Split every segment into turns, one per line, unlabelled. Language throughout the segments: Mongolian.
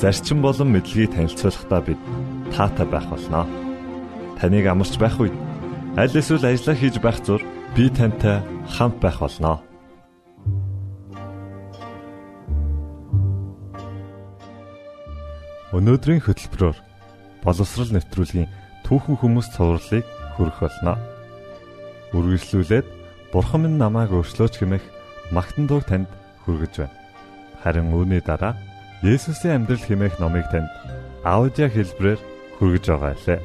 зарчим болон мэдлэгийг танилцуулахдаа бид таатай байх болноо. Таныг амарч байх үед аль эсвэл ажиллаа хийж байх зур би тантай хамт байх болноо. Өнөөдрийн хөтөлбөрөөр боловсрал нэвтрүүлгийн түүхэн хүмүүс цувралыг хүргэх болно. Үргэлжлүүлээд Бурхан минь намайг өөрчлөөч хэмээх магтан дуу танд хүргэж байна. Харин үүний дараа Есүсийн амьдрал хэмээх номыг танд аудио хэлбэрээр хүргэж байгаа лээ.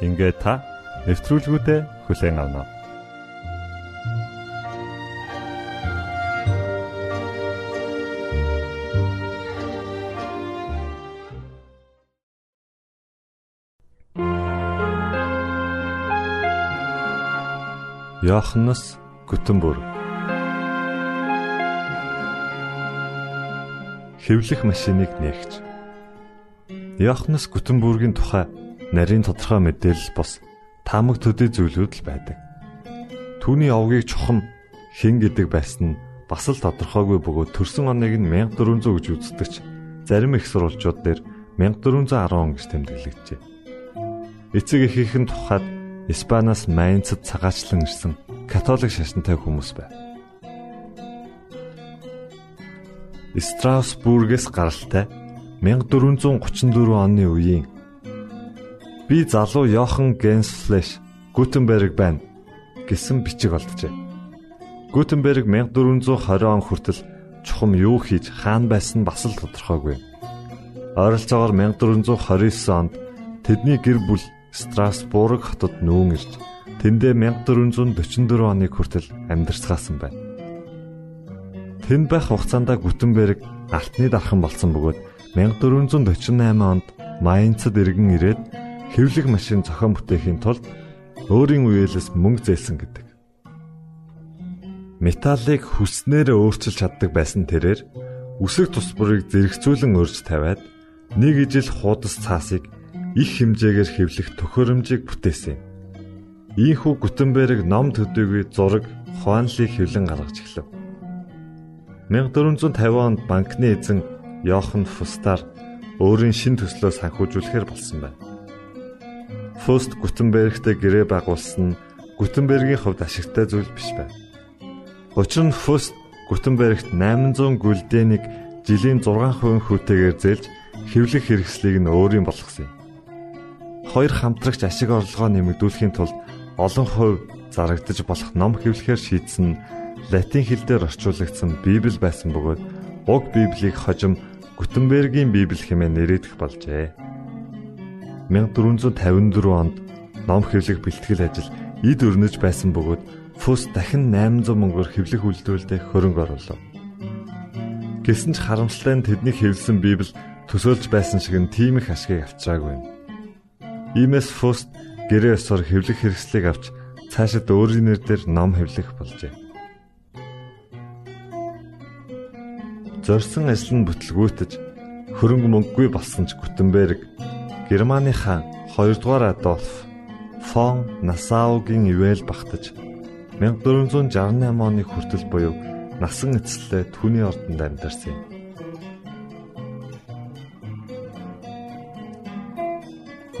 Ингээ та нэвтрүүлгүүдэд хүлээн авна. Йоханнес Гүтэнбүрг хэвлэх машиныг нээгч. Яхнес Гүтенбүргийн тухай нарийн тодорхой мэдээлэл бос таамаг төдий зүйлүүд л байдаг. Түүний овгийг чухам хэн гэдэг байсан нь бас л тодорхойгүй бөгөөд төрсөн оныг нь 1400 гэж үздэгч зарим их сурвалжууд дээр 1410 гэж тэмдэглэгдэжээ. Эцэг эхийнхэн тухайд Испаниас Майнцад цагаачлан ирсэн католик шашинтай хүмүүс байв. Страсбургээс гаралтай 1434 оны үеийн би залуу Йохан Генслэш Гутенберг байна гэсэн бичиг олджээ. Гутенберг 1420 он хүртэл чухам юу хийж хаан байсан бас л тодорхойгүй. Ойролцоогоор 1429 онд тэдний гэр бүл Страсбург хотод нүүн ирж тэндээ 1444 оны хүртэл амьдарцгаасан байна. Тэнд байх хугацаанд Гүтенберг алтны дархан болсон бөгөөд 1448 онд Майнцад иргэн ирээд хэвлэх машин зохион бүтээхийн тулд өөрийн үеэлээс мөнгө зээлсэн гэдэг. Металлыг хүснээр өөрчилж чаддаг байсан тэрээр үсэг тусбарыг зэрэгцүүлэн өрж тавиад нэг ижил хуудас цаасыг их хэмжээгээр хэвлэх төхөөрөмжийг бүтээсэн. Ийхүү Гүтенберг ном төдийгүй зураг, хуанлыг хэвлэн гаргаж эхлэв. 1450 онд банкны эзэн Йохан Фустаар өөрийн шин төслөө санхүүжүүлэхээр болсон байна. Фуст Гутенбергтэй гэрээ байгуулсан нь Гутенбергийн хувьд ашигтай зүйл биш байв. Учир нь Фуст Гутенбергт 800 гүлдэнийг жилийн 6% хүүтэйгээр зээлж хэвлэх хэрэгслийг нь өөрийн болгосон юм. Хоёр хамтрагч ашиг орлогоо нэмэгдүүлэхийн тулд олон хувь зарагдаж болох ном хэвлэхээр шийдсэн нь латин хэл дээр орчуулагдсан Библи байсан бөгөөд уг Библийг хожим Гутенбергийн Библи хэмээн нэрийдэх болжээ. 1454 онд ном хэвлэх бэлтгэл ажил эд өрнөж байсан бөгөөд Фус дахин 800 мөнгөөр хэвлэх үйлдвэрлэлд хөрөнгө оруулав. Гэсэн ч харамсалтай нь тэдний хэвлсэн Библи төсөөлж байсан шиг нь тийм их ашгийг авчираагүй. Иймээс Фуст гэрээ ёсоор хэвлэх хэрэгслийг авч цаашид өөрийн нэрээр ном хэвлэх болжээ. Зорьсон ажил нь бүтлгүүтэж хөрөнгө мөнгөгүй болсон ч Гутенберг Германы хаан 2 дугаар Адольф фон Насаугийн ивэл багтаж 1468 оны хүртэл буюу насан эцэслээ түүний ордонд амьдарсан юм.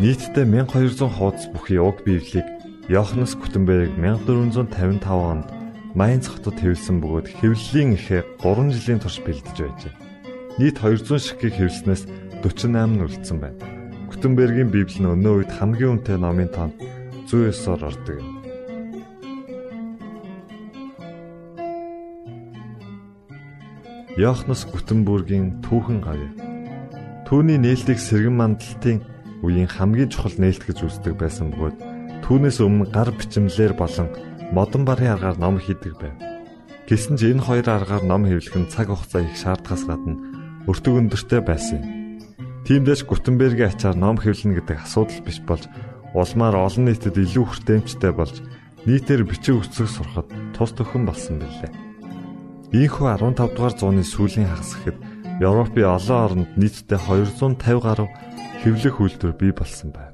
Нийтдээ 1200 хуудас бүхий уг Библийг Йоханнес Гутенберг 1455 онд Майнц хотод хэвлсэн бөгөөд хэвлэлийн ихээ 3 жилийн турш бэлдэж байжээ. Нийт 200 ширхгийг хэвлснээс 48 нь үлдсэн байна. Гутенбергийн Библи нь өнөө үед хамгийн үнэтэй номын тоонд 109-оор ордог юм. Йоханнес Гутенбергийн түүхэн гавь. Түүний нээлтийг сэргэн мандалтын үеийн хамгийн чухал нээлт гэж үздэг байсан бөгөөд түүнээс өмнө гар бичмлэр болон модон барын аргаар ном хийдэг байв. Гэсэн ч энэ хоёр аргаар ном хэвлэх нь цаг хугацаа их шаардлагаас гадна өртөг өндөртэй байсан юм. Тиймдээс Гутенбергийн ачаар ном хэвлэнэ гэдэг асуудал биш болж улмаар олон нийтэд илүү хүртээмжтэй болж нийтээр бичиг үсэг сурахад тус төхөн болсон билээ. Ийхүү 15 дугаар зууны сүүлийн хагас гэхэд Европын олон оронд нийтдээ 250 гаруй хэвлэх үйлдвэр бий болсон байна.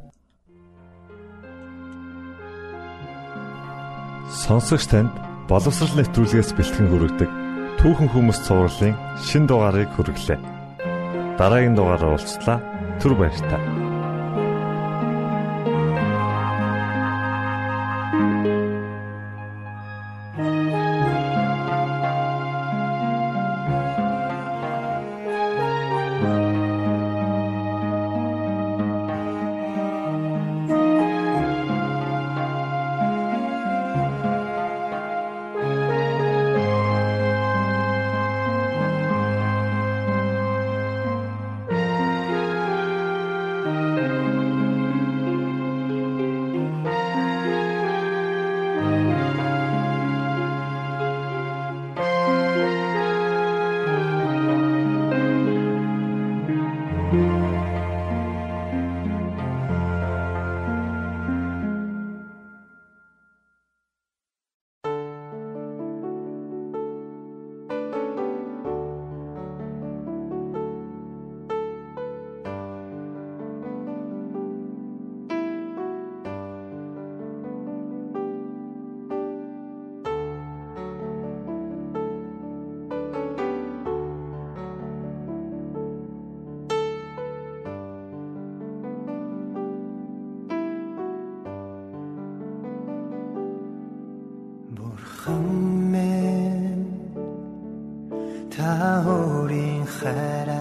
Сонсогч танд боловсрал нэвтрүүлгээс бэлтгэн хүргэдэг түүхэн хүмүүс цувралын шин дугаарыг хүргэлээ. Дараагийн дугаараар уулзлаа. Түр баярлалаа.
that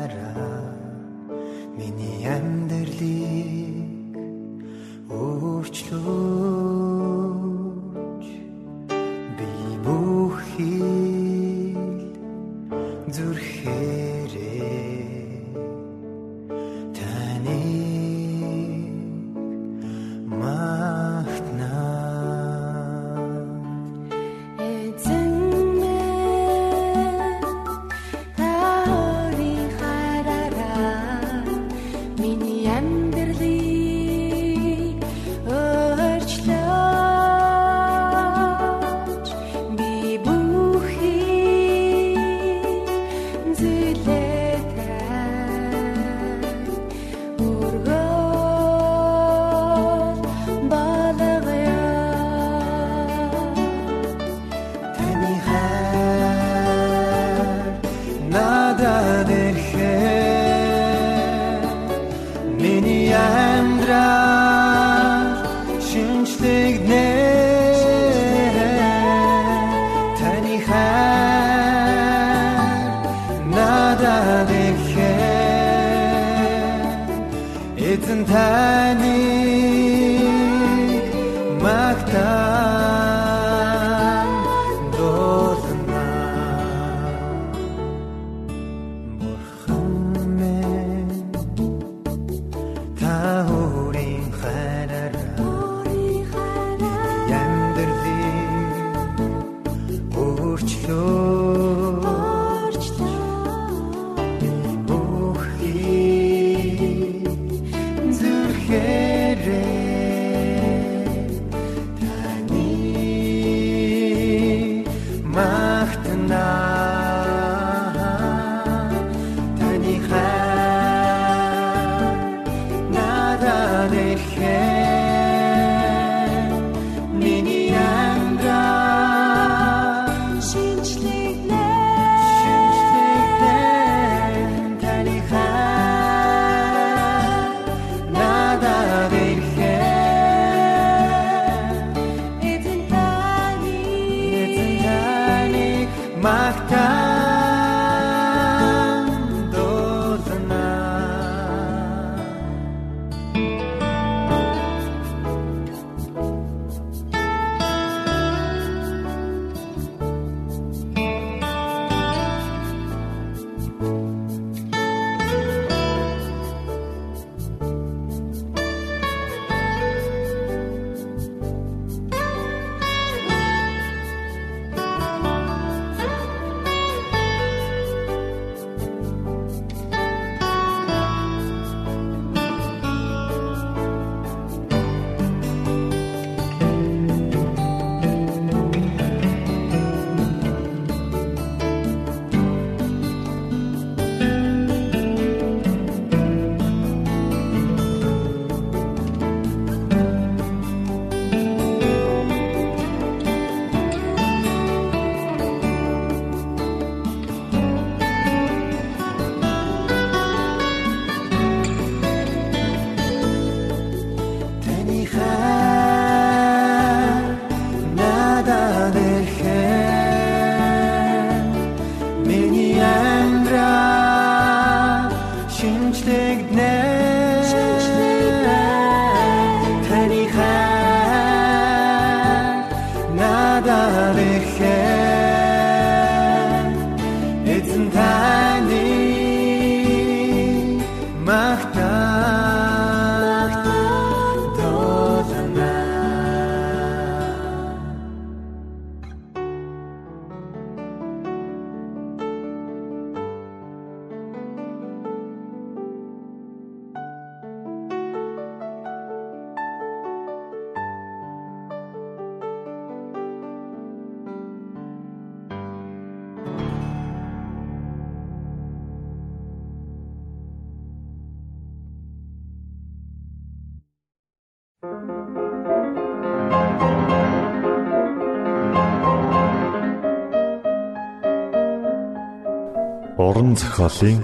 уран зохиолын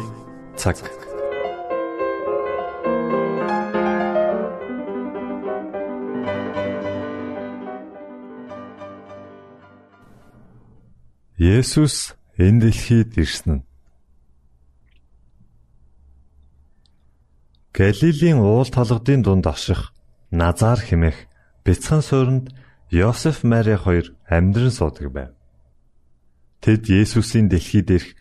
цаг. Есүс энэ дэлхийд ирсэн нь Галилийн уул толгодын дунд аших Назар хэмээх бяцхан суурьнд Йосеф Мари хоёр амьдран суудаг байв. Тэд Есүсийн дэлхийд ирэх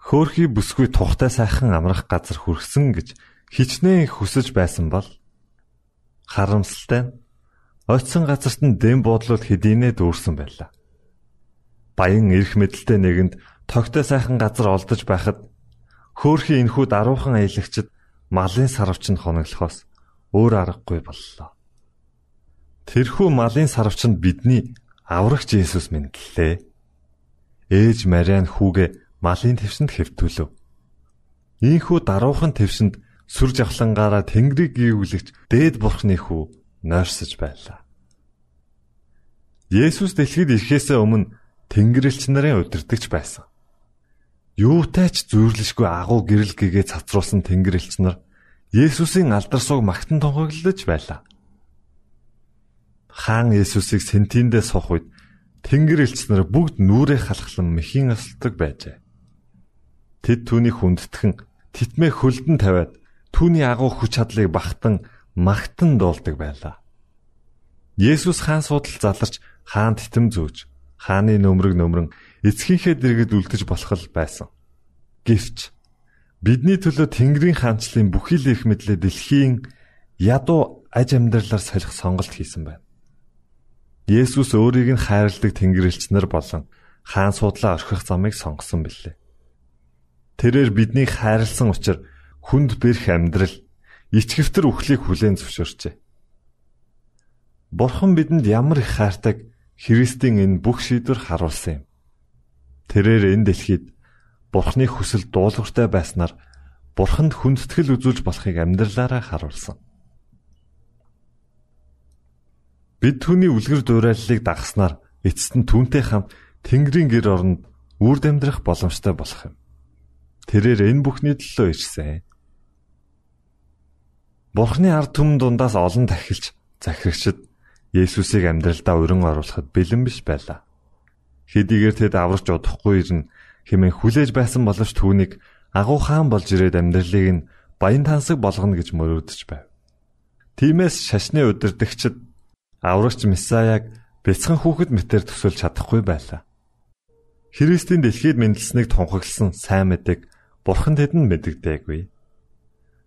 хөөхий бүсгүй тухтай сайхан амрах газар хүрсэн гэж хичнээн хүсэж байсан бол харамсалтай нь очисон газарт нь дэм бодлол хэдийнэ дүүрсэн байлаа. Баян эрх мэдэлтэй нэгэнд тогтой сайхан газар олдож байхад хөөхий энхүү даруухан аялагчд малын сарвч нь хоноглохоос өөр аргагүй боллоо. Тэрхүү малын сарвч нь бидний аврагч Есүс мэдлээ. Ээж Мариан хүүгээ малын твсэнд хэвтүүлв. Ийхүү даруухан твсэнд сүр жавхлангаараа тэнгэрийг гүйвлэгч дээд бурхны хүү нойрсож байлаа. Есүс дэлхийд ирэхээс өмнө тэнгэрлэгч нарын удирдахч байсан. Юутай ч зүйрлэшгүй агуу гэрэл гэгээ цацруулсан тэнгэрлэгч нар Есүсийн алдар суг магтан тунхаглаж байлаа. Хаан Есүсийг сентиндээ сох үед тэнгэр элч нар бүгд нүрээ халахлан мэхийн асалдаг байжээ. Тэд түүнийг хүндэтгэн титмээ хөлдөн тавиад түүний агуу хүч чадлыг багтан магтан дуулдаг байлаа. Есүс хаан судал заларч хаан титэм зөөж хааны нөмрөг нөмрөн эцгийнхээ дэргэд үлдэж болох л байсан. Гэвч бидний төлөө Тэнгэрийн хаанчлалын бүхий л их мэдлээ дэлхийн ядуу аж амьдралаар солих сонголт хийсэн байна. Есүс өөрийг нь хайрладаг Тэнгэрлэгч нар болон хаан судлаа орхих замыг сонгосон билээ. Тэрээр биднийг хайрлсан учраас хүнд бэрх амьдрал ичгэвтер үхлийг хүлээн зөвшөөрчээ. Бурхан бидэнд ямар их хайртаг Христийн энэ бүх шийдвэр харуулсан юм. Тэрээр энэ дэлхийд Бурханы хүсэл дуулууртай байснаар Бурханд хүндэтгэл үзүүлж болохыг амьдралаараа харуулсан. Бид түүний үлгэр дуурайллыг дагахснаар эцэст нь түүнтэй хамт Тэнгэрийн гэр оронд үрд амьдрах боломжтой болох юм. Тэрээр энэ бүхний төлөө ирсэн. Бурхны ард түмэн дундаас олон тахилч захирагчд Есүсийг амьдралдаа өрн оруулахад бэлэн биш байлаа. Хэдийгээр тэд аварч удахгүй ирнэ хэмээн хүлээж байсан боловч түүнийг агуу хаан болж ирээд амьдралыг нь баян тансаг болгоно гэж мөрөөдөж байв. Тиймээс шашны удирдагчид аврагч Месаяг бяцхан хүүхэд мэтэр төсөөлж чадахгүй байлаа. Христийн дэлхийд мэндэлснийг тунхагласан сайн мэдэг Бурхан тэдэнд мэддэггүй.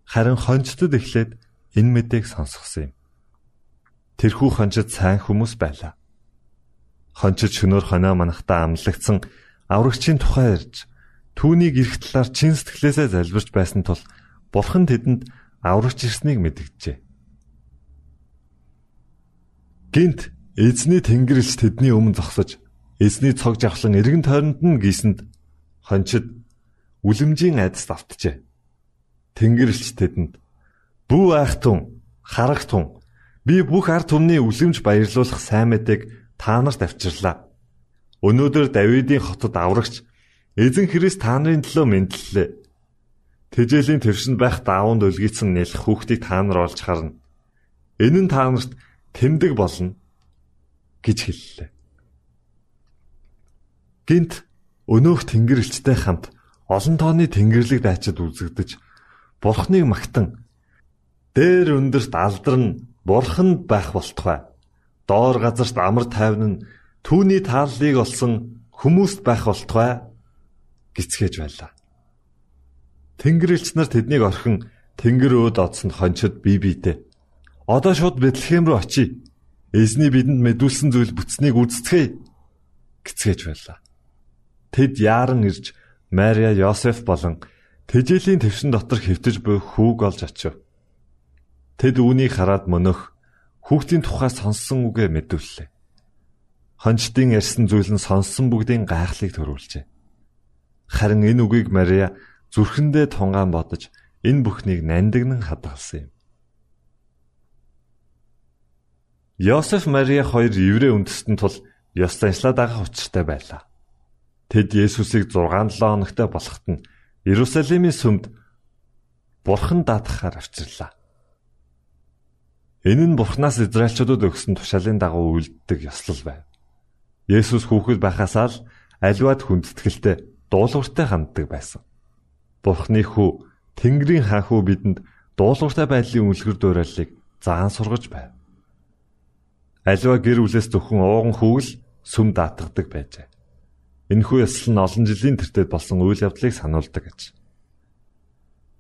Харин хончтод эхлээд энэ мэдээг сонсгосон юм. Тэрхүү хончид сайн хүмүүс байлаа. Хончид шөнөөр хоноо манахтаа амлагдсан аврагчийн тухай ярьж түүнийг эрх талаар чин сэтгэлээсээ залбирч байсан тул Бурхан тэдэнд аврагч ирснийг мэдгэжээ. Гинт эзний тэнгэрлэгч тэдний өмнө зогсож эзний цог жавхлан эргэн тойронд нь гисэнд хончид үлэмжийн айдас давтжээ. Тэнгэрлэгч тэдэнд "Бүү айхтун, харагтун, би бүх ард түмний үлэмж баярлуулах сайн мэдээг та нарт авчирлаа. Өнөөдөр Давидын хотод аврагч эзэн Христ та нарын төлөө мэдлэлээ. Тэжээлийн твшинд байх даавууд өлгийцэн нэлэх хүүхдийг та нар олж харна. Энэ нь та нарт тэмдэг болно гэж хэллээ. Гинт өнөөх тэнгэрлэгчтэй хамт олон тооны тэнгэрлэг дайчид үзэгдэж бурхныг магтан дээр өндөрт алдарн бурханд байх болтугай. Доор газарт амар тайван нь түүний тааллыг олсон хүмүүст байх болтугай гисгэж байлаа. Тэнгэрлэгч нар тэднийг орхин тэнгэр өөд одсон хончид бие биедээ одоо шууд Бэтлехэм рүү очие. Эзний бидэнд мэдүүлсэн зүйл бүтснийг үздцгээе гисгэж байлаа. Тэд яаран ирж Мария, Йосеф болон Тэжээлийн твшин дотор хэвтэж буй хүүг олж очив. Тэд үүнийг хараад мөнөх хүүхдийн тухай сонссон үгээ мэдвэллээ. Хончдын ярьсан зүйл нь сонссон бүгдийн гайхлыг төрүүлжээ. Харин энэ үгийг Мария зүрхэндээ тунгаан бодож энэ бүхнийг нандинан хадгалсан юм. Йосеф Мария хоёр еврей үндэстэн тул ёс заншлаа дагах учиртай байлаа. Тэд Есүсийг 6-7 хоногтой болоход нь Иерусалимийн сүмд Бурхан даатгахаар авчирлаа. Энэ нь Бурханаас Израильчуудад өгсөн тушаалын дагуу үлддэг ёслол байв. Есүс хүүхэд байхасаа л аливаад хүндэтгэлтэй дуулууртай ханддаг байсан. Бурхны хүү Тэнгэрийн хаан хүү бидэнд дуулууртай байдлын үлгэр дуурайлыг заан сургаж байв. Аливаа гэр бүлээс зөвхөн ууган хүүл сүм даатгадаг байжээ. Энэхүү ёслол нь олон жилийн тэртет болсон үйл явдлыг сануулдаг гэж.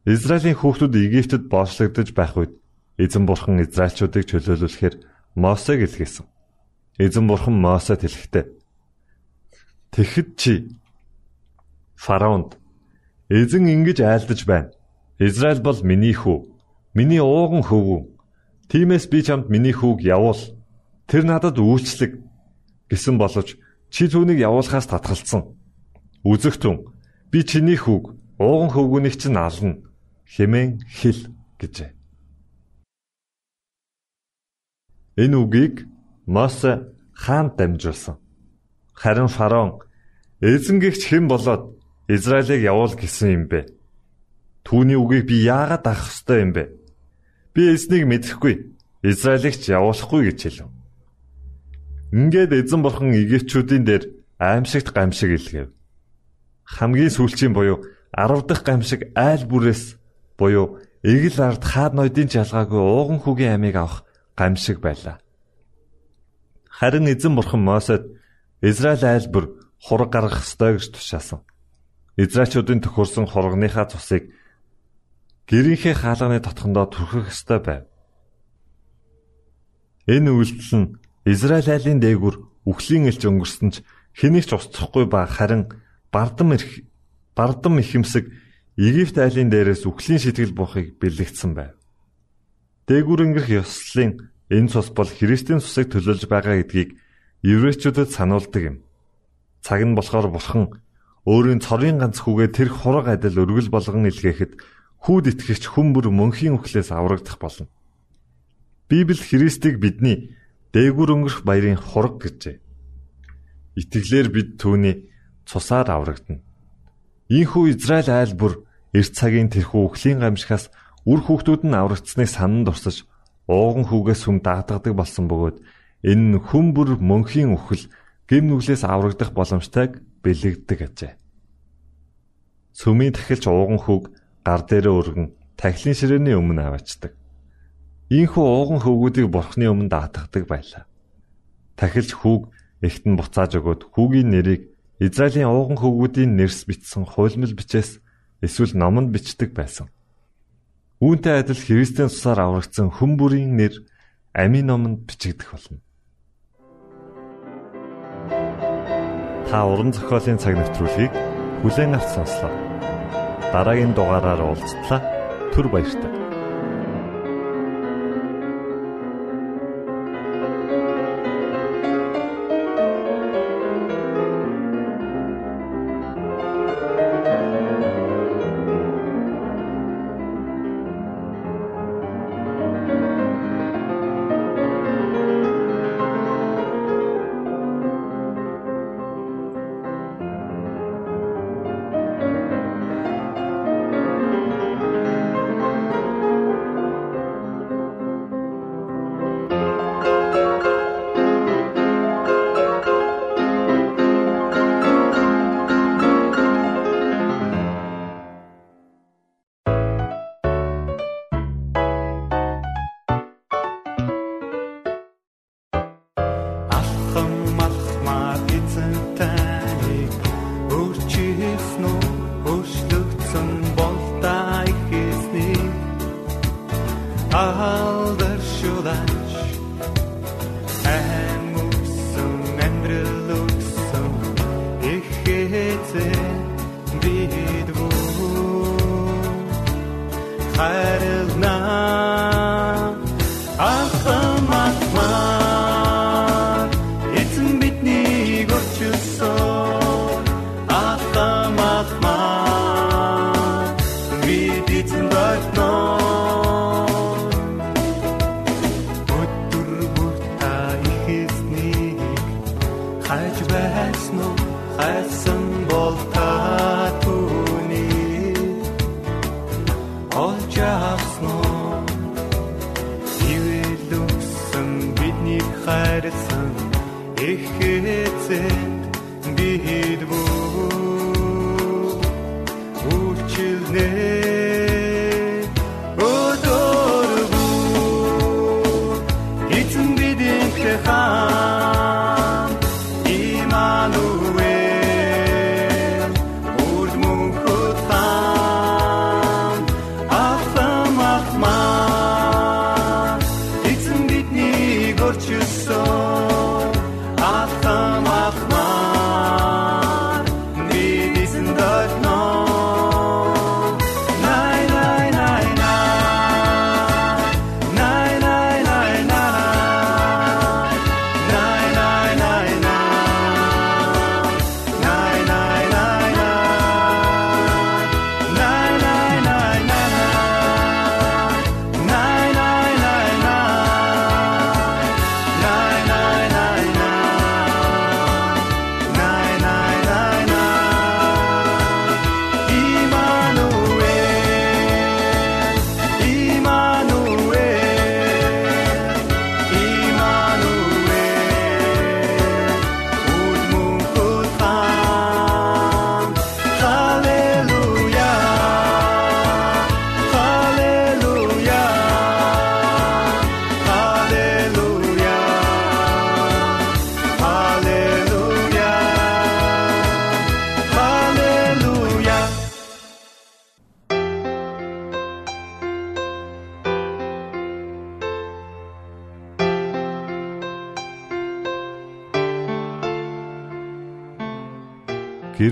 Израилийн хүүхдүүд Египтэд боочлогдож байх үед эзэн бурхан Израильчуудыг чөлөөлүүлэхээр Мосег илгээсэн. Эзэн бурхан Мосед хэлэхдээ Тэгэхэд чи фараонд эзэн ингэж айлдаж байна. Израиль бол миний хүү, миний ууган хөвгүү. Тиймээс би чамд миний хүүг явуул. Тэр надад үйлчлэг гэсэн боловч Чи түүнийг явуулахаас татгалцсан. Үзэгтэн би чиний хүүг ууган хөвгүнийг чинь ална хэмээн хэл гэжээ. Энэ үгийг Мосе хаанд дамжуулсан. Харин фараон эзэнгэгч хэн болоод Израилийг явуул гэсэн юм бэ? Түүний үгийг би яагаад авах ёстой юм бэ? Би эзнийг мэдэхгүй. Израилийг ч явуулахгүй гэж хэлв. Ингээд эзэн бурхан Египтчүүдийн дээр аимшигт гамшиг илгээв. Хамгийн сүүлчийн буюу 10 дахь гамшиг айл бүрээс буюу эгэл ард хаад ноёдын жалгаагүй ууган хүүгийн амийг авах гамшиг байлаа. Харин эзэн бурхан Мосед Израиль айлбар хураг гаргах ёстой гэж тушаасан. Израильчуудын төхөрсөн хургийнхаа цусыг гэрийнхээ хаалганы тотхондоо түрхэх ёстой байв. Энэ үйлдэл нь Израиль айлын дээгүр үхлийн элч өнгөрсөн ч хэнийг ч устсахгүй ба харин бардам ирэх бардам ихэмсэг Египт айлын дээрээс үхлийн сэтгэл буухыг бэлэгдсэн байв. Дээгүр өнгөрөх ёслолын энэ цус бол Христийн цусыг төлөөлж байгаа гэдгийг еврейчүүдэд сануулдаг юм. Цаг нь болохоор бурхан өөрийн цорын ганц хүүгээ тэр хураг адил өргөл болгон илгээхэд хүүд итгэгч хүн бүр мөнхийн үхлээс аврагдах болно. Библи Христийг бидний дээгүр өнгөрөх баярын хураг гэжээ. Итгэлээр бид түүний цусаар аврагдана. Ийхүү Израиль айл бүр эрт цагийн тэрхүү өхлийн гамшихаас үр хүүхдүүд нь аврагдсныг санан дурсаж ууган хүүгээс хүм даатгадаг болсон бөгөөд энэ нь хүм бүр мөнхийн үхэл гим нүглээс аврагдах боломжтойг бэлэгддэг ажээ. Сүмийн тахилч ууган хүүг гар дээрээ өргөн тахилын ширээний өмнө аваачдаг. Ийхүү ууган хөвгүүдийг бурхны өмнө даатгадаг байлаа. Тахилч хүүг эхтэн буцааж өгөөд хүүгийн нэрийг Израилийн ууган хөвгүүдийн нэрс бичсэн хуйлмал бичээс эсвэл номонд бичдэг байсан. Үүнтэй адил Христийн цусаар аврагдсан хүн бүрийн нэр амийн номонд бичигдэх болно. Та уран зохиолын цаг навтруулыг бүлээн авч сонслоо. Дараагийн дугаараар уулзтлаа. Түр баярлалаа.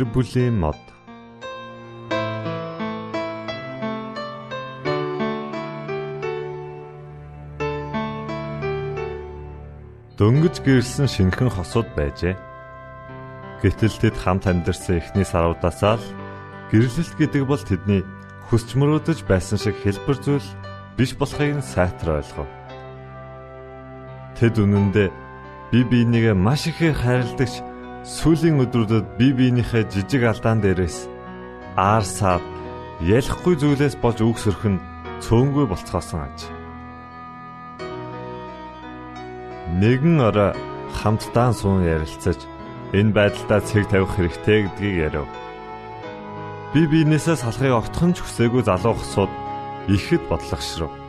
Гэр бүлийн мод. Дөнгөж гэрэлсэн шинхэн хосууд байжээ. Гэтэл тэд хамт амьдарсан эхний саруудаасаа л гэрлэлт гэдэг бол тэдний хүсч мөрөөдөж байсан шиг хэлбэр зүйл биш болохыг нь сайтар ойлгов. Тэд үнэндээ бие биенийгээ маш ихээр хайрладагч Сүүлийн өдрүүдэд бие биенийхээ жижиг алдаан дээрээс аар саад ялахгүй зүйлээс болж үгсөрөх нь цөөнгүй болцгоосон аж. Нэгэн орой хамтдаа суун ярилцаж энэ байдлаа цэг тавих хэрэгтэй гэдгийг ярив. Би биенээсээ салахыг огтхон ч хүсээгүй залуу хсууд ихэд бодлогошров.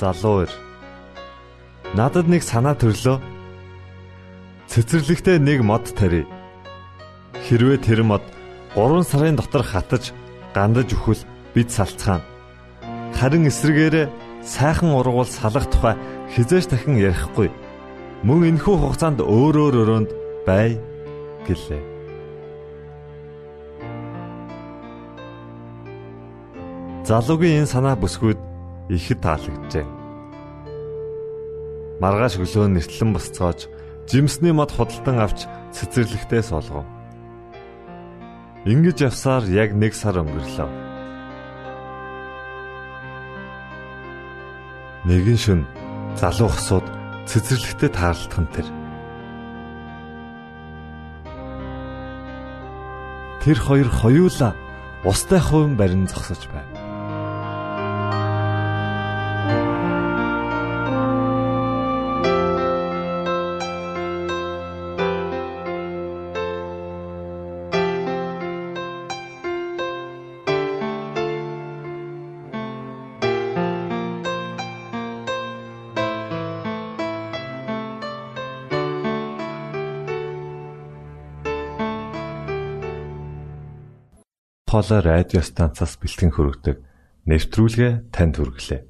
Залуу ир. Надад нэг санаа төрлөө. Цэцэрлэгтээ нэг мод тарий. Хэрвээ тэр мод 3 сарын дотор хатаж гандаж өхвөл бид салцгаана. Харин эсрэгээрээ сайхан ургуул салах тухай хизээш дахин ярихгүй. Мөн энэхүү хугацаанд өөрөөр өрөөнд бай гэлээ. Залуугийн энэ санаа бүсгүйд ихэд таалагджээ. Маргааш өглөө нэртлэн босцоож жимсний мод худалдан авч цэцэрлэгтээ суулгав. Ингиж явсаар яг нэг сар өнгөрлөө. Нэгэн шөн залуу хсууд цэцэрлэгтээ таарлтхан тэр. Тэр хоёр хоёулаа устай хувин барин зогсож байв. Хоолой радио станцаас бэлтгэн хөрөгдөг нэвтрүүлгээ танд хүргэлээ.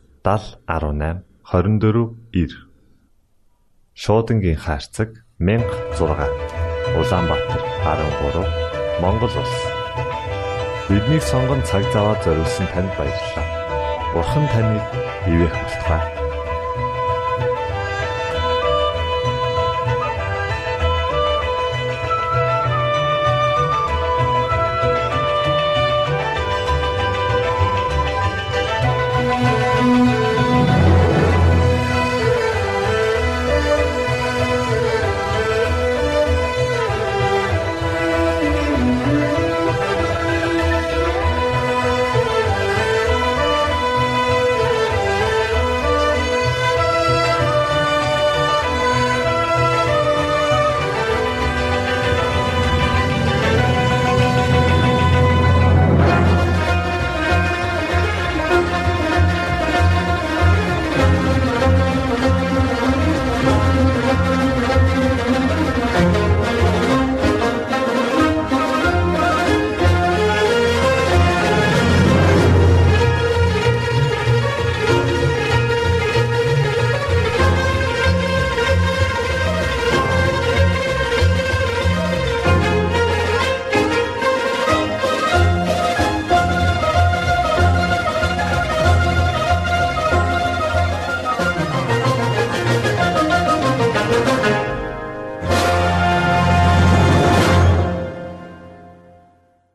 7018 24 9 Шуудангийн хаяг 16 Улаанбаатар 13 Монгол улс Биднийг сонгон цаг зав аваад зориулсан танд баярлалаа. Бурхан таныг бивээх батугай